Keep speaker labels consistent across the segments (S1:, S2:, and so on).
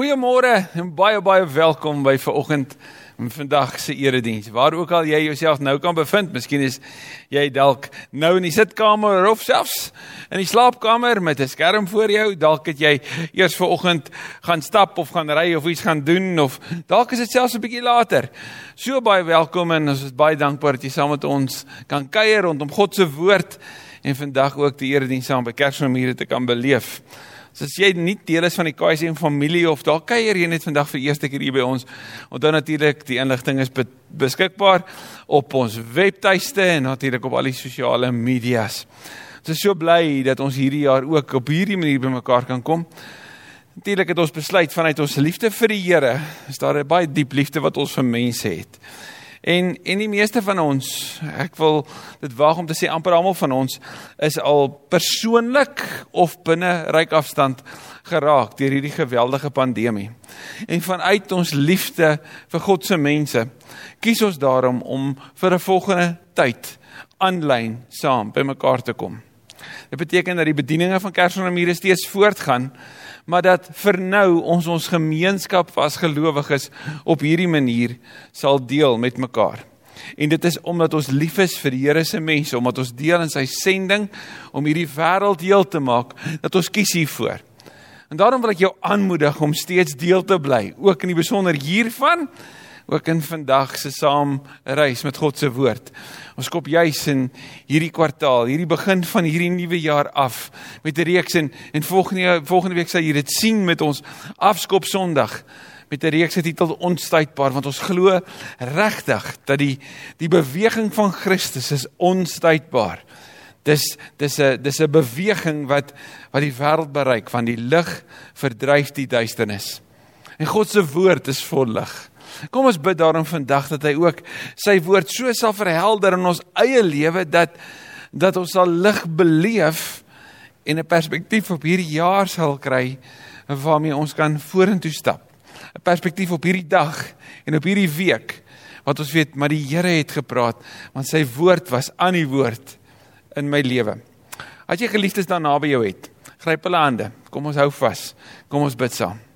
S1: Goeiemôre en baie baie welkom by vanoggend en vandag se erediens. Waar ook al jy jouself nou kan bevind, miskien is jy dalk nou in die sitkamer of selfs in die slaapkamer met 'n skerm voor jou. Dalk het jy eers vanoggend gaan stap of gaan ry of iets gaan doen of dalk is dit selfs 'n bietjie later. So baie welkom en ons is baie dankbaar dat jy saam met ons kan kuier rondom God se woord en vandag ook die erediens saam by Kersfees te kan beleef. So as jy nie deel is van die KSM familie of dalk kuier jy net vandag vir eerste keer hier by ons, onthou natuurlik die inligting is be beskikbaar op ons webtuiste en natuurlik op al die sosiale media's. Ons is so bly dat ons hierdie jaar ook op hierdie manier bymekaar kan kom. Natuurlik het ons besluit vanuit ons liefde vir die Here, is daar 'n baie diep liefde wat ons vir mense het. En en die meeste van ons, ek wil dit waag om te sê amper almal van ons is al persoonlik of binne ryk afstand geraak deur hierdie geweldige pandemie. En vanuit ons liefde vir God se mense, kies ons daarom om vir 'n volgende tyd aanlyn saam bymekaar te kom. Dit beteken dat die bedieninge van Kersfees steeds voortgaan maar dat vir nou ons ons gemeenskap as gelowiges op hierdie manier sal deel met mekaar. En dit is omdat ons lief is vir die Here se mense, omdat ons deel in sy sending om hierdie wêreld heel te maak, dat ons kies hiervoor. En daarom wil ek jou aanmoedig om steeds deel te bly, ook in die besonder hiervan ook in vandag se saam reis met God se woord. Ons skop juis in hierdie kwartaal, hierdie begin van hierdie nuwe jaar af met 'n reeks en en volgende volgende week sal jy dit sien met ons afskop Sondag met 'n reeks getitel Onstuitbaar want ons glo regtig dat die die beweging van Christus is onstuitbaar. Dis dis 'n dis 'n beweging wat wat die wêreld bereik van die lig verdryf die duisternis. En God se woord is vol lig. Kom ons bid daarom vandag dat hy ook sy woord so sal verhelder in ons eie lewe dat dat ons sal lig beleef en 'n perspektief op hierdie jaar sal kry waarmee ons kan vorentoe stap. 'n Perspektief op hierdie dag en op hierdie week wat ons weet maar die Here het gepraat want sy woord was aan die woord in my lewe. As jy geliefdes daar naby jou het, gryp hulle hande. Kom ons hou vas. Kom ons bid saam.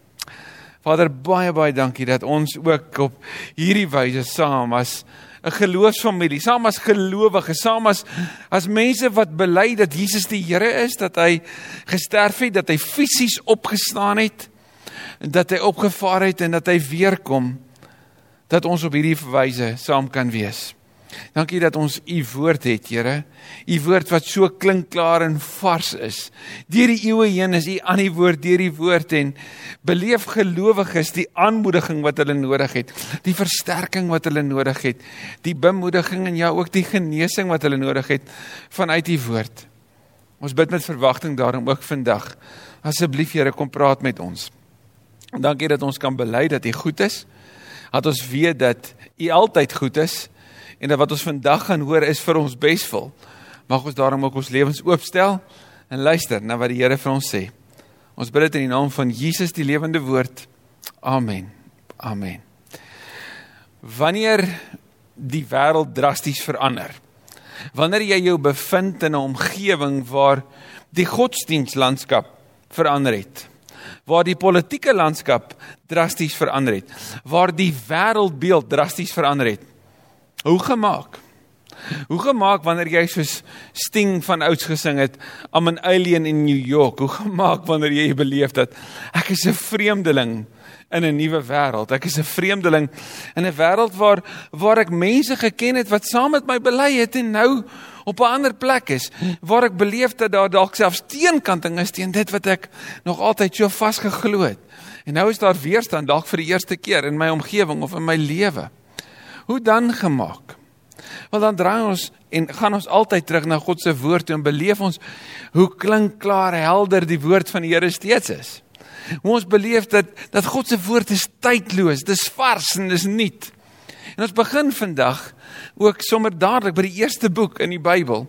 S1: Vader, baie baie dankie dat ons ook op hierdie wyse saam as 'n geloofsfamilie, saam as gelowiges, saam as as mense wat bely dat Jesus die Here is, dat hy gesterf het, dat hy fisies opgestaan het en dat hy opgevaar het en dat hy weer kom, dat ons op hierdie wyse saam kan wees. Dankie dat ons u woord het, Here. U woord wat so klinkklaar en vars is. Deur die eeue heen is u aan die woord, deur die woord en beleef gelowiges die aanmoediging wat hulle nodig het, die versterking wat hulle nodig het, die bemoediging en ja ook die genesing wat hulle nodig het vanuit u woord. Ons bid met verwagting daarom ook vandag. Asseblief Here, kom praat met ons. Dankie dat ons kan bely dat u goed is. Dat ons weet dat u altyd goed is en dat wat ons vandag gaan hoor is vir ons beswil. Mag ons daarom ook ons lewens oopstel en luister na wat die Here vir ons sê. Ons bid dit in die naam van Jesus die lewende woord. Amen. Amen. Wanneer die wêreld drasties verander. Wanneer jy jou bevind in 'n omgewing waar die godsdienstlandskap verander het waar die politieke landskap drasties verander het, waar die wêreldbeeld drasties verander het. Hoe gemaak? Hoe gemaak wanneer jy soos Sting van ouds gesing het, I'm an alien in New York. Hoe gemaak wanneer jy beleef dat ek is 'n vreemdeling in 'n nuwe wêreld. Ek is 'n vreemdeling in 'n wêreld waar waar ek mense geken het wat saam met my bely het en nou op 'n ander plek is waar ek beleef dat daar dalk selfs teenkanting is teen dit wat ek nog altyd so vasgeglo het. En nou is daar weerstand dalk vir die eerste keer in my omgewing of in my lewe. Hoe dan gemaak? Wel dan draai ons en gaan ons altyd terug na God se woord en beleef ons hoe klink klaar helder die woord van die Here steeds is. Hoe ons beleef dat dat God se woord is tydloos, dis vars en dis nuut. En ons begin vandag ook sommer dadelik by die eerste boek in die Bybel.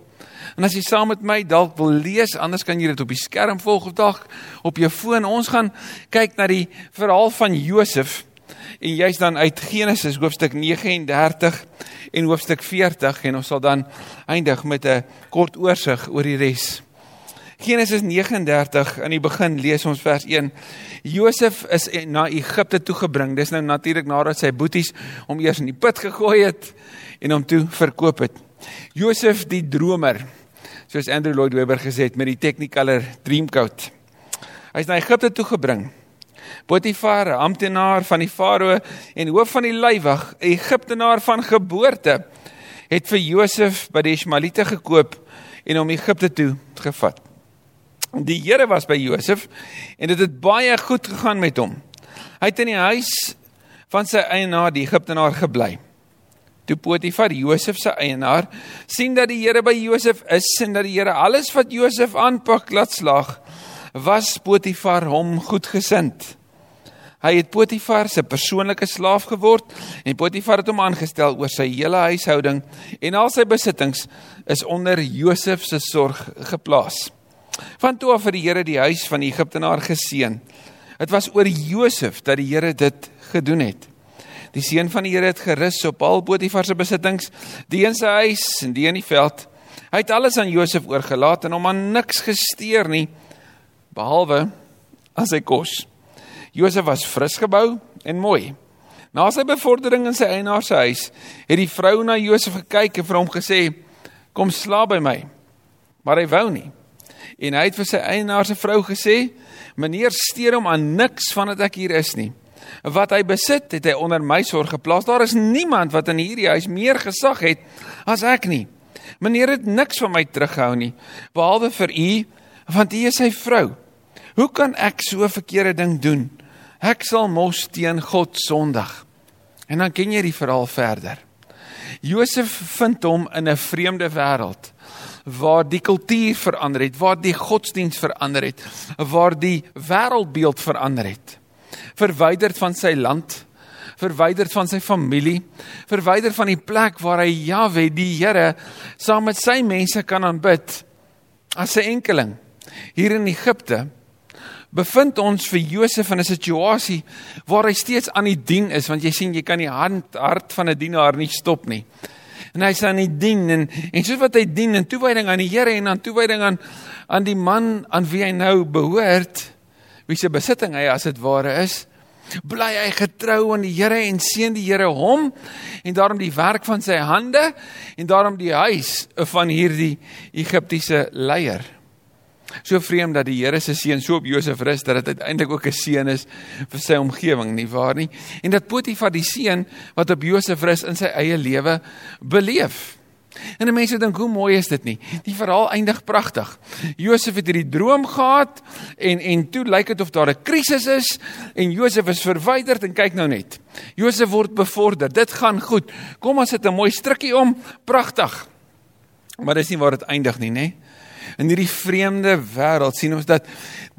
S1: En as jy saam met my dalk wil lees, anders kan jy dit op die skerm volg of dalk op jou foon. Ons gaan kyk na die verhaal van Josef en jy's dan uit Genesis hoofstuk 39 en hoofstuk 40 en ons sal dan eindig met 'n kort oorsig oor die res. Genesis 39 in die begin lees ons vers 1. Josef is na Egipte toe gebring. Dis nou natuurlik nadat sy boeties hom eers in die put gegooi het en hom toe verkoop het. Josef die dromer, soos Andrew Lloyd Webber gesê het met die Technicolor Dreamcoat. Hy's na Egipte toe gebring. Potifar, amptenaar van die farao en hoof van die leiwag, Egiptenaar van geboorte, het vir Josef by die Ismaelite gekoop en hom Egipte toe gevat. Die Here was by Josef en dit het baie goed gegaan met hom. Hy het in die huis van sy eienaar, die Egiptenaar gebly. Toe Potifar, Josef se eienaar, sien dat die Here by Josef is en dat die Here alles wat Josef aanpak laat slaag, was Potifar hom goedgesind. Hy het Potifar se persoonlike slaaf geword en Potifar het hom aangestel oor sy hele huishouding en al sy besittings is onder Josef se sorg geplaas. Van toe af het die Here die huis van die Egiptenaar geseën. Dit was oor Josef dat die Here dit gedoen het. Die seën van die Here het gerus op al Potifar se besittings, die in sy huis en die in die veld. Hy het alles aan Josef oorgelaat en hom aan niks gesteer nie behalwe aan sy kos. Josef was frisgebou en mooi. Na sy bevordering in sy eienaar se huis, het die vrou na Josef gekyk en vir hom gesê: "Kom slaap by my." Maar hy wou nie. En hy het vir sy eienaar se vrou gesê: "Meneer steur hom aan niks van wat ek hier is nie. Wat hy besit, het hy onder my sorg geplaas. Daar is niemand wat in hierdie huis meer gesag het as ek nie. Meneer het niks van my teruggehou nie, behalwe vir u, want u is sy vrou. Hoe kan ek so 'n verkeerde ding doen?" Ek sal mos teen God sondig. En dan ken jy die verhaal verder. Josef vind hom in 'n vreemde wêreld waar die kultuur verander het, waar die godsdiens verander het, waar die wêreldbeeld verander het. Verwyderd van sy land, verwyderd van sy familie, verwyderd van die plek waar hy Jahwe, die Here, saam met sy mense kan aanbid as 'n enkeling hier in Egipte bevind ons vir Josef in 'n situasie waar hy steeds aan die dien is want jy sien jy kan die hand hart van 'n dienaar nie stop nie. En hy sê aan die dien en en soos wat hy dien en toewyding aan die Here en aan toewyding aan aan die man aan wie hy nou behoort, wie se besitting hy as dit ware is, bly hy getrou aan die Here en seën die Here hom en daarom die werk van sy hande en daarom die huis van hierdie Egiptiese leier. So vreemd dat die Here se seën so op Josef rus dat dit uiteindelik ook 'n seën is vir sy omgewing, nie waar nie? En dat Potifar die seën wat op Josef rus in sy eie lewe beleef. En mense dink hoe mooi is dit nie? Die verhaal eindig pragtig. Josef het hierdie droom gehad en en toe lyk dit of daar 'n krisis is en Josef is verwyderd en kyk nou net. Josef word bevorder. Dit gaan goed. Kom ons sit 'n mooi strukkie om. Pragtig. Maar dis nie waar dit eindig nie, nê? Nee? In hierdie vreemde wêreld sien ons dat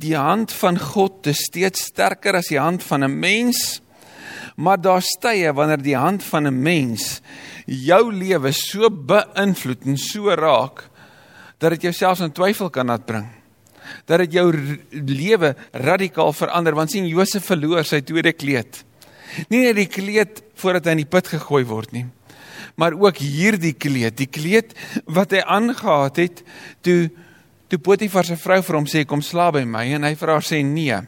S1: die hand van God steeds sterker as die hand van 'n mens. Maar daar stye wanneer die hand van 'n mens jou lewe so beïnvloed en so raak dat dit jouself in twyfel kan laat bring. Dat dit jou lewe radikaal verander want sien Josef verloor sy tweede kleed. Nie net die kleed voordat hy in die put gegooi word nie maar ook hierdie kleed, die kleed wat hy aangetree het toe toe Potifar se vrou vir hom sê kom slaap by my en hy vir haar sê nee.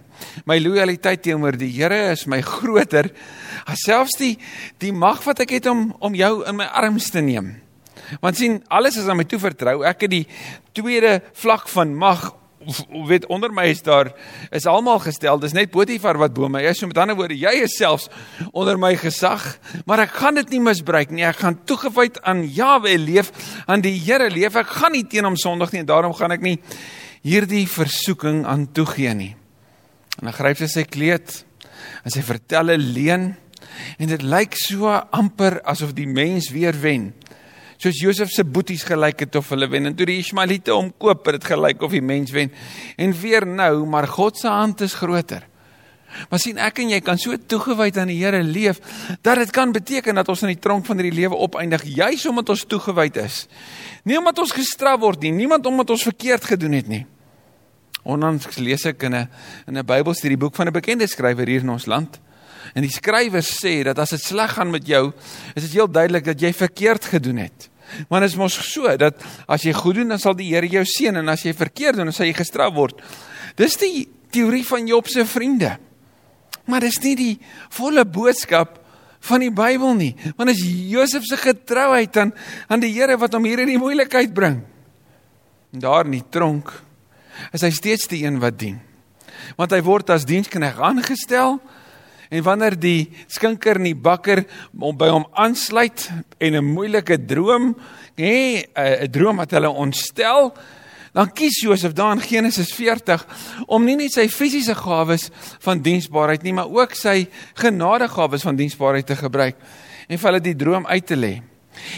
S1: My lojaliteit teenoor die Here is my groter as selfs die die mag wat ek het om om jou in my arms te neem. Want sien, alles is aan my toevertrou. Ek het die tweede vlak van mag weet onder my is daar is almal gestel. Dis net Potifar wat bo my is. So met ander woorde, jy is selfs onder my gesag, maar ek gaan dit nie misbruik nie. Ek gaan toegewyd aan Jahwe leef, aan die Here leef. Ek gaan nie teen hom sondig nie en daarom gaan ek nie hierdie versoeking aan toegee nie. En dan gryp sy kleed en sy vertel 'n leuen en dit lyk so amper asof die mens weer wen soos Josef se boeties gelyk het of hulle wen en toe die Ismaelite hom koop het dit gelyk of die mens wen en weer nou maar God se hand is groter. Maar sien ek en jy kan so toegewyd aan die Here leef dat dit kan beteken dat ons in die tronk van hierdie lewe opeindig juis omdat ons toegewyd is. Nie omdat ons gestraf word nie, niemand omdat ons verkeerd gedoen het nie. Onlangs lees ek in 'n in 'n Bybelstudie boek van 'n bekende skrywer hier in ons land. En die skrywer sê dat as dit sleg gaan met jou, is dit heel duidelik dat jy verkeerd gedoen het. Want dit is mos so dat as jy goed doen, dan sal die Here jou seën en as jy verkeerd doen, dan sal jy gestraf word. Dis die teorie van Job se vriende. Maar dis nie die volle boodskap van die Bybel nie. Want as Josef se getrouheid aan aan die Here wat hom hier in die moeilikheid bring. En daar in die tronk is hy steeds die een wat dien. Want hy word as dienskneg aangestel en wanneer die skinker en die bakker hom by hom aansluit en 'n moeilike droom, nê, 'n droom wat hulle ontstel, dan kies Josef daar in Genesis 40 om nie net sy fisiese gawes van diensbaarheid nie, maar ook sy genadegawes van diensbaarheid te gebruik en vir hulle die droom uit te lê.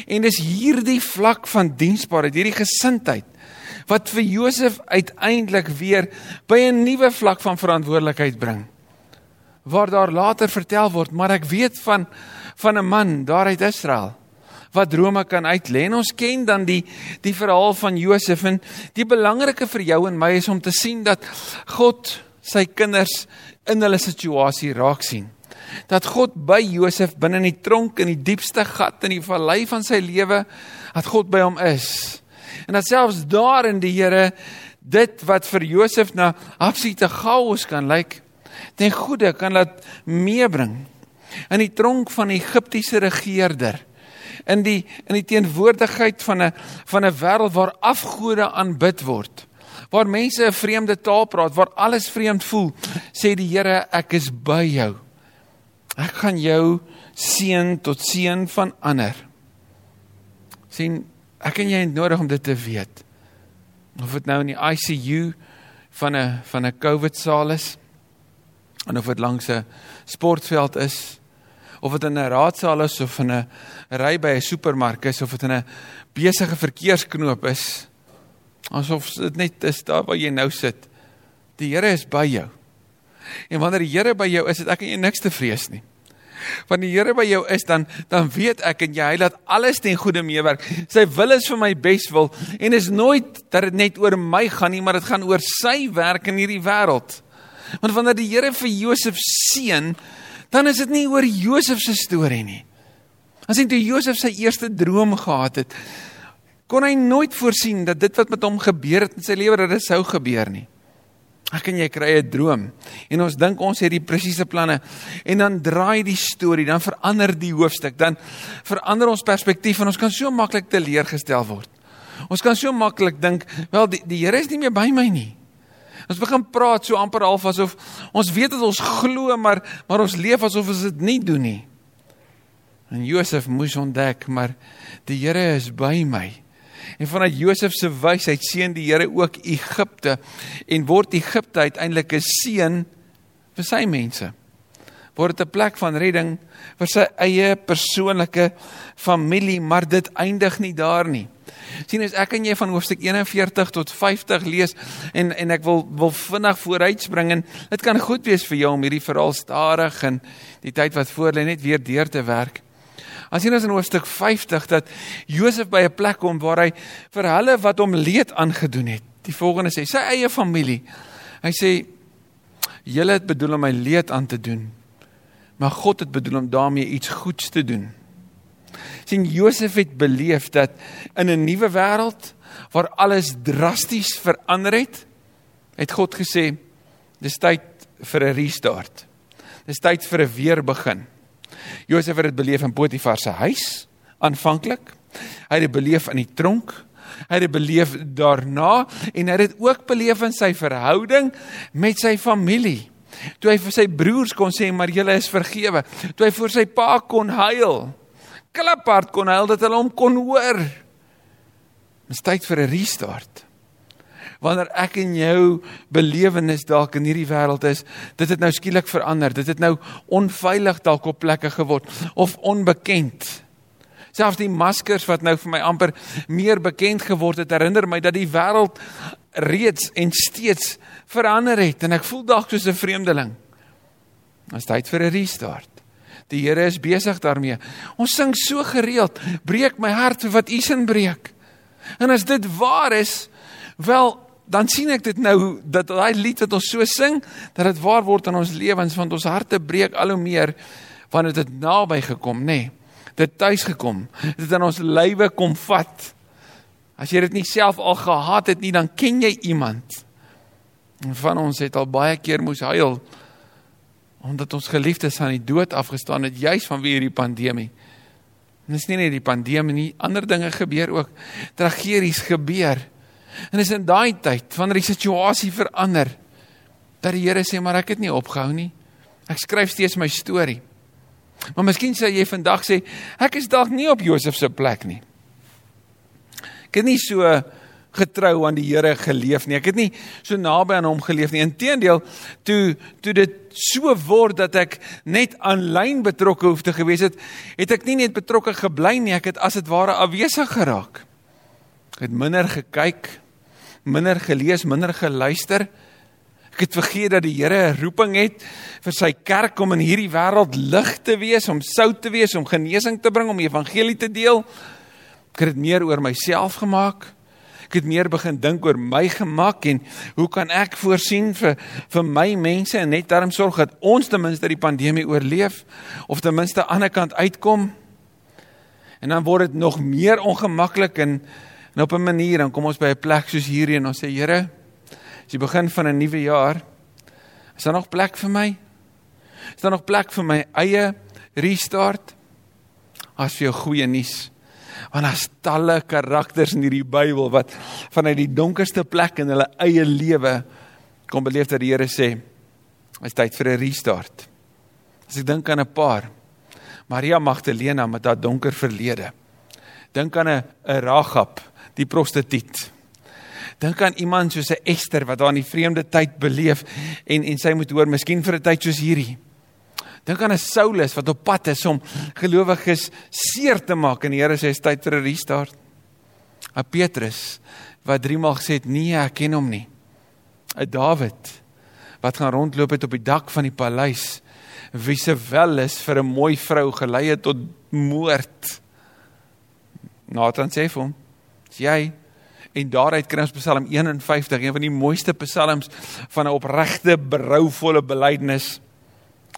S1: En dis hierdie vlak van diensbaarheid, hierdie gesindheid wat vir Josef uiteindelik weer by 'n nuwe vlak van verantwoordelikheid bring. Waar daar later vertel word, maar ek weet van van 'n man daar uit Israel wat drome kan uitlê. En ons ken dan die die verhaal van Josef en die belangrike vir jou en my is om te sien dat God sy kinders in hulle situasie raak sien. Dat God by Josef binne in die tronk in die diepste gat in die vallei van sy lewe, dat God by hom is. En dat selfs daar in die Here dit wat vir Josef na absolute chaos kan lyk, ten goeie kan laat meebring in die tronk van die Egiptiese regerder in die in die teenwoordigheid van 'n van 'n wêreld waar afgode aanbid word waar mense 'n vreemde taal praat waar alles vreemd voel sê die Here ek is by jou. Ek gaan jou seën tot seën van ander. Sien ek en jy het nodig om dit te weet. Of dit nou in die ICU van 'n van 'n COVID saal is en of dit langs 'n sportveld is of dit in 'n raadsaal is of in 'n ry by 'n supermark is of dit in 'n besige verkeersknoop is asof dit net is daar waar jy nou sit. Die Here is by jou. En wanneer die Here by jou is het ek jy niks te vrees nie. Wanneer die Here by jou is dan dan weet ek en jy hy laat alles ten goeie meewerk. Sy wil is vir my beswil en is nooit dat dit net oor my gaan nie maar dit gaan oor sy werk in hierdie wêreld want wanneer die Here vir Josef seën dan is dit nie oor Josef se storie nie. As jy toe Josef sy eerste droom gehad het, kon hy nooit voorsien dat dit wat met hom gebeur het in sy lewe dat dit sou gebeur nie. Ek en jy kry 'n droom en ons dink ons het die presiese planne en dan draai die storie, dan verander die hoofstuk, dan verander ons perspektief en ons kan so maklik teleurgestel word. Ons kan so maklik dink, wel die die Here is nie meer by my nie. Ons begin praat so amper half asof ons weet dat ons glo maar maar ons leef asof ons dit nie doen nie. En Josef moes ontdek maar die Here is by my. En vanuit Josef se wysheid seën die Here ook Egipte en word Egipte uiteindelik 'n seën vir sy mense. Word dit 'n plek van redding vir sy eie persoonlike familie, maar dit eindig nie daar nie sien as ek en jy van hoofstuk 41 tot 50 lees en en ek wil wil vinnig vooruitspring en dit kan goed wees vir jou om hierdie verhaal stadig en die tyd wat voor lê net weer deur te werk. As jy nou in hoofstuk 50 dat Josef by 'n plek kom waar hy vir hulle wat hom leed aangedoen het, die volgende sê, sy eie familie. Hy sê julle het bedoel om my leed aan te doen, maar God het bedoel om daarmee iets goeds te doen sien Josef het beleef dat in 'n nuwe wêreld waar alles drasties verander het, het God gesê dis tyd vir 'n restart. Dis tyd vir 'n weer begin. Josef het dit beleef in Potifar se huis aanvanklik. Hy het dit beleef in die tronk. Hy het dit beleef daarna en hy het dit ook beleef in sy verhouding met sy familie. Toe hy vir sy broers kon sê maar julle is vergewe. Toe hy vir sy pa kon huil kliphard kon huil dat hulle hom kon hoor. Dis tyd vir 'n restart. Wanneer ek en jou belewenis dalk in hierdie wêreld is, dit het nou skielik verander. Dit het nou onveilig dalk op plekke geword of onbekend. Selfs die maskers wat nou vir my amper meer bekend geword het, herinner my dat die wêreld reeds en steeds verander het en ek voel dalk soos 'n vreemdeling. Dit is tyd vir 'n restart. Die Here is besig daarmee. Ons sing so gereeld, breek my hart vir wat U sin breek. En as dit waar is, wel dan sien ek dit nou dat daai lied wat ons so sing, dat dit waar word in ons lewens want ons harte breek al hoe meer wanneer dit naby gekom, nê. Nee. dit tuis gekom. Dit het in ons lywe kom vat. As jy dit nie self al gehad het nie, dan ken jy iemand. En van ons het al baie keer moes huil omdat ons geliefdes aan die dood afgestaan het juis vanweë hierdie pandemie. En dis nie net die pandemie nie, ander dinge gebeur ook. Tragedies gebeur. En dis in daai tyd wanneer die situasie verander dat die Here sê maar ek het nie opgehou nie. Ek skryf steeds my storie. Maar miskien sê jy vandag sê ek is dalk nie op Josef se plek nie. Ek het nie so getrou aan die Here geleef nie. Ek het nie so naby aan hom geleef nie. Inteendeel, toe toe dit so word dat ek net aanlyn betrokke hoef te gewees het, het ek nie net betrokke gebly nie, ek het as dit ware afwesig geraak. Ek het minder gekyk, minder gelees, minder geluister. Ek het vergeet dat die Here 'n roeping het vir sy kerk om in hierdie wêreld lig te wees, om sout te wees, om genesing te bring, om die evangelie te deel. Ek het meer oor myself gemaak ek het meer begin dink oor my gemak en hoe kan ek voorsien vir vir my mense en net daarom sorg dat ons ten minste die pandemie oorleef of ten minste aan die ander kant uitkom. En dan word dit nog meer ongemaklik en, en op 'n manier dan kom ons by 'n plek soos hierdie en ons sê Here, as jy begin van 'n nuwe jaar, is daar nog plek vir my? Is daar nog plek vir my eie restart? As vir jou goeie nuus want daar's talle karakters in hierdie Bybel wat vanuit die donkerste plek in hulle eie lewe kom beleef dat die Here sê is tyd vir 'n restart. As ek dink aan 'n paar Maria Magdalena met haar donker verlede. Dink aan 'n 'n Ragab, die prostituut. Dink aan iemand soos 'n Ester wat daar in die vreemde tyd beleef en en sy moet hoor miskien vir 'n tyd soos hierdie. Dink aan 'n Saulus wat op pad is om gelowiges seer te maak en die Here sê is tyd vir 'n restart. 'n Petrus wat drie maal gesê het nee, ek ken hom nie. 'n Dawid wat gaan rondloop het op die dak van die paleis wie se wel is vir 'n mooi vrou gelei het tot moord. Nathan sê vir hom: "Jy en daaruit kry ons Psalm 51, een van die mooiste psalms van 'n opregte, berouvolle belydenis."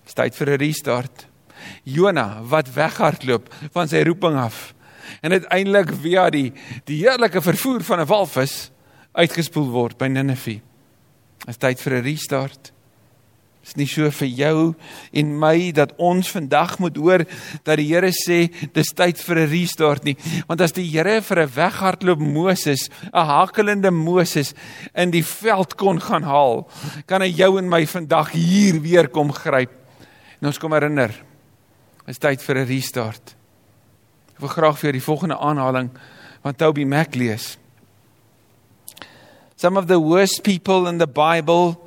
S1: Dis tyd vir 'n restart. Jona wat weghardloop van sy roeping af en uiteindelik via die die heerlike vervoer van 'n walvis uitgespoel word by Ninive. Dis tyd vir 'n restart. Dis nie so vir jou en my dat ons vandag moet hoor dat die Here sê dis tyd vir 'n restart nie. Want as die Here vir 'n weghardloop Moses, 'n hakelende Moses in die veld kon gaan haal, kan hy jou en my vandag hier weer kom gryp En ons kom herinner. Dit is tyd vir 'n restart. Ek wil graag vir die volgende aanhaling van Toby Mac lees. Some of the worst people in the Bible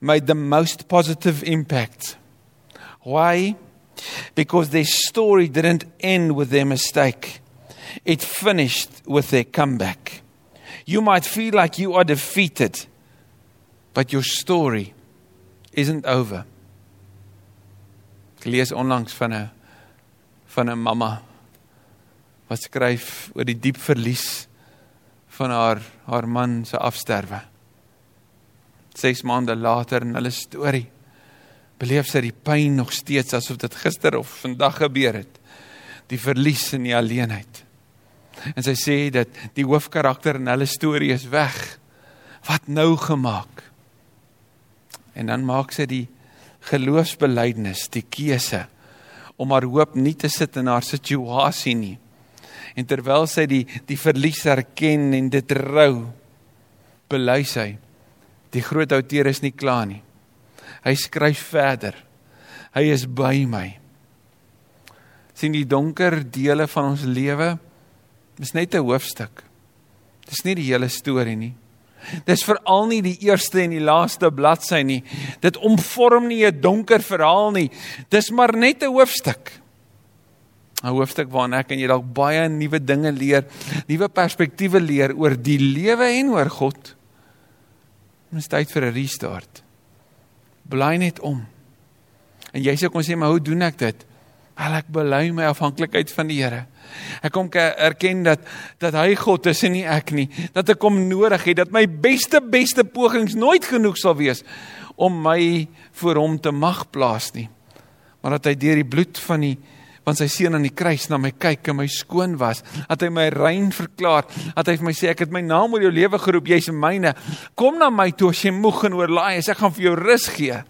S1: made the most positive impact. Why? Because their story didn't end with their mistake. It finished with their comeback. You might feel like you are defeated, but your story isn't over. Lees onlangs van 'n van 'n mamma wat skryf oor die diep verlies van haar haar man se afsterwe. 6 maande later in hulle storie beleef sy die pyn nog steeds asof dit gister of vandag gebeur het. Die verlies en die alleenheid. En sy sê dat die hoofkarakter in hulle storie is weg. Wat nou gemaak? En dan maak sy die geloofsbelijdenis, die keuse om haar hoop nie te sit in haar situasie nie. En terwyl sy die die verlies erken en dit rou, bely sy die groot outeur is nie klaar nie. Hy skryf verder. Hy is by my. sien die donker dele van ons lewe is net 'n hoofstuk. Dis nie die hele storie nie. Dis veral nie die eerste en die laaste bladsy nie. Dit omvorm nie 'n donker verhaal nie. Dis maar net 'n hoofstuk. 'n Hoofstuk waarin ek en jy dalk baie nuwe dinge leer, nuwe perspektiewe leer oor die lewe en oor God. Dit is tyd vir 'n restart. Bly net om. En jy sê kon sê maar hoe doen ek dit? Al ek bely my afhanklikheid van die Here. Ek kom erken dat dat hy God is en nie ek nie. Dat ek hom nodig het, dat my beste beste pogings nooit genoeg sal wees om my voor hom te mag plaas nie. Maar dat hy deur die bloed van die want sy seun aan die kruis na my kyk en my skoon was, dat hy my rein verklaar, dat hy vir my sê ek het my naam oor jou lewe geroep, jy's myne. Kom na my toe as jy moeg en oorlaai is, ek gaan vir jou rus gee.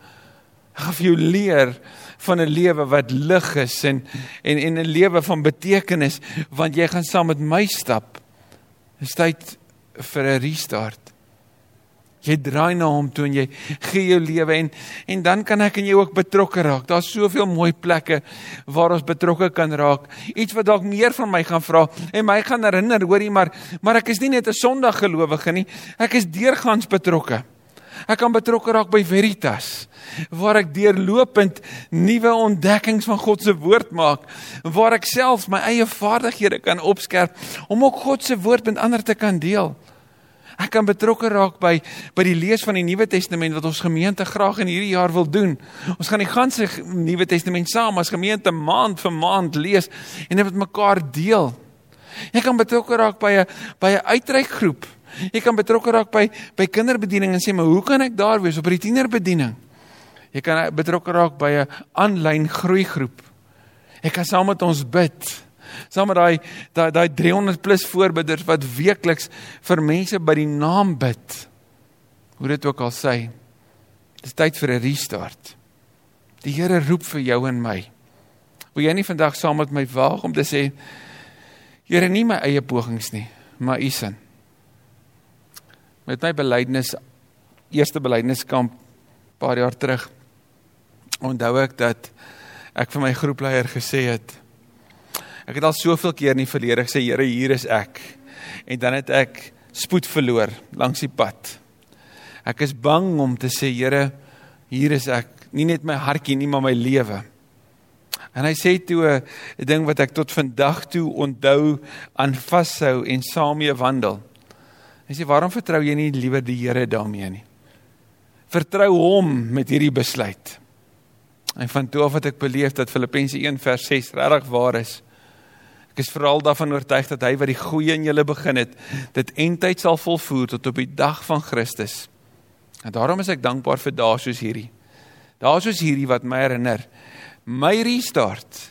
S1: Gaan vir jou leer van 'n lewe wat lig is en en en 'n lewe van betekenis want jy gaan saam met my stap. Dis tyd vir 'n restart. Jy draai na hom toe en jy gee jou lewe en en dan kan ek en jy ook betrokke raak. Daar's soveel mooi plekke waar ons betrokke kan raak. Iets wat dalk meer van my gaan vra en my gaan herinner, hoorie, maar maar ek is nie net 'n Sondag gelowige nie. Ek is deurgangs betrokke. Ek kan betrokke raak by Veritas waar ek deurlopend nuwe ontdekkings van God se woord maak, waar ek self my eie vaardighede kan opskerp om ook God se woord met ander te kan deel. Ek kan betrokke raak by by die lees van die Nuwe Testament wat ons gemeente graag in hierdie jaar wil doen. Ons gaan die ganse Nuwe Testament saam as gemeente maand vir maand lees en dit met mekaar deel. Jy kan betrokke raak by 'n by 'n uitreikgroep Jy kan betrokke raak by by kinderbediening en sê maar hoe kan ek daar wees op die tienerbediening? Jy kan betrokke raak by 'n aanlyn groeigroep. Ek kan saam met ons bid. Saam met daai daai daai 300 plus voorbidders wat weekliks vir mense by die naam bid. Hoe dit ook al sê. Dis tyd vir 'n restart. Die Here roep vir jou en my. Wil jy nie vandag saam met my waag om te sê Here nie my eie pogings nie, maar U sin met my belydenis eerste belydeniskamp paar jaar terug onthou ek dat ek vir my groepleier gesê het ek het al soveel keer in die verlede gesê Here hier is ek. En dan het ek spoed verloor langs die pad. Ek is bang om te sê Here hier is ek. Nie net my hartjie nie maar my lewe. En hy sê toe 'n ding wat ek tot vandag toe onthou aan vashou en saam mee wandel Hy sê waarom vertrou jy nie liewer die Here daarmee nie? Vertrou hom met hierdie besluit. En van toe af wat ek beleef dat Filippense 1 vers 6 regtig waar is. Ek is veral daarvan oortuig dat hy wat die goeie in julle begin het, dit eintyd sal volvoer tot op die dag van Christus. En daarom is ek dankbaar vir dae soos hierdie. Dae soos hierdie wat my herinner, my restart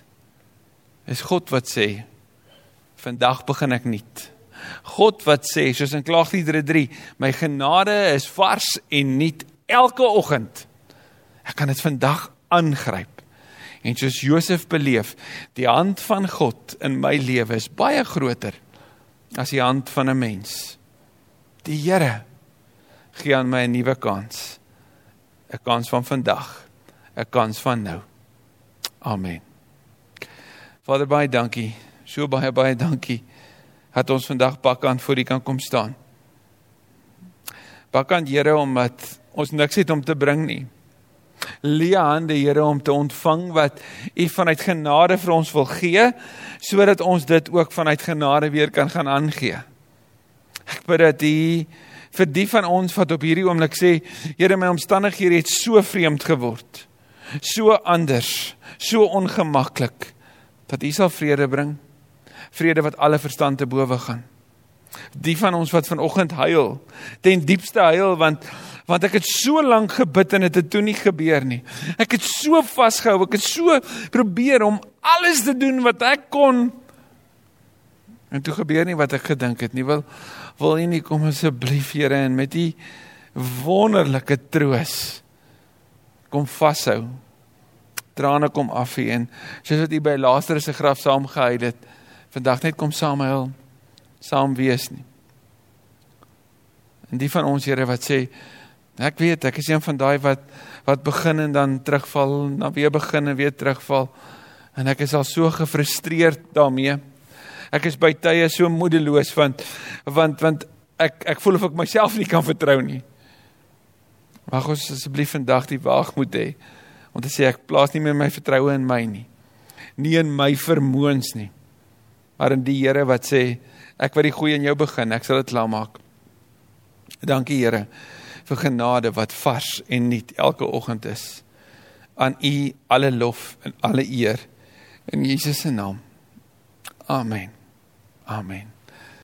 S1: is God wat sê, vandag begin ek nuut. God wat sê soos in Klaagliedere 3, my genade is vars en nuut elke oggend. Ek kan dit vandag aangryp. En soos Josef beleef, die hand van God in my lewe is baie groter as die hand van 'n mens. Die Here gee aan my 'n nuwe kans. 'n Kans van vandag, 'n kans van nou. Amen. Vader baie dankie. So baie baie dankie dat ons vandag bakkant voor U kan kom staan. Bakkant Here omdat ons niks het om te bring nie. Lee hande Here om te ontvang wat U vanuit genade vir ons wil gee sodat ons dit ook vanuit genade weer kan gaan aangee. Ek bid dat U vir die van ons wat op hierdie oomblik sê, Here my omstandighede het so vreemd geword. So anders, so ongemaklik dat U sal vrede bring vrede wat alle verstand te bowe gaan. Die van ons wat vanoggend huil, ten diepste huil want want ek het so lank gebid en dit het, het toe nie gebeur nie. Ek het so vasgehou, ek het so probeer om alles te doen wat ek kon en toe gebeur nie wat ek gedink het nie. Wil wil U nie kom asseblief Here en met U wonderlike troos kom vashou. Trane kom af hier en soos wat U by Lazarus se graf saamgehuil het vandag net kom saam huil, saam wees nie. En die van ons Here wat sê ek weet ek is een van daai wat wat begin en dan terugval, dan weer begin en weer terugval en ek is al so gefrustreerd daarmee. Ek is by tye so moedeloos want want want ek ek voel of ek myself nie kan vertrou nie. Mag ons asseblief vandag die waagmoed hê om te sê ek plaas nie meer my vertroue in my nie. Nie in my vermoëns nie maar in die Here wat sê ek wat die goeie in jou begin, ek sal dit klaar maak. Dankie Here vir genade wat vars en nuut elke oggend is. Aan U alle lof en alle eer in Jesus se naam. Amen. Amen.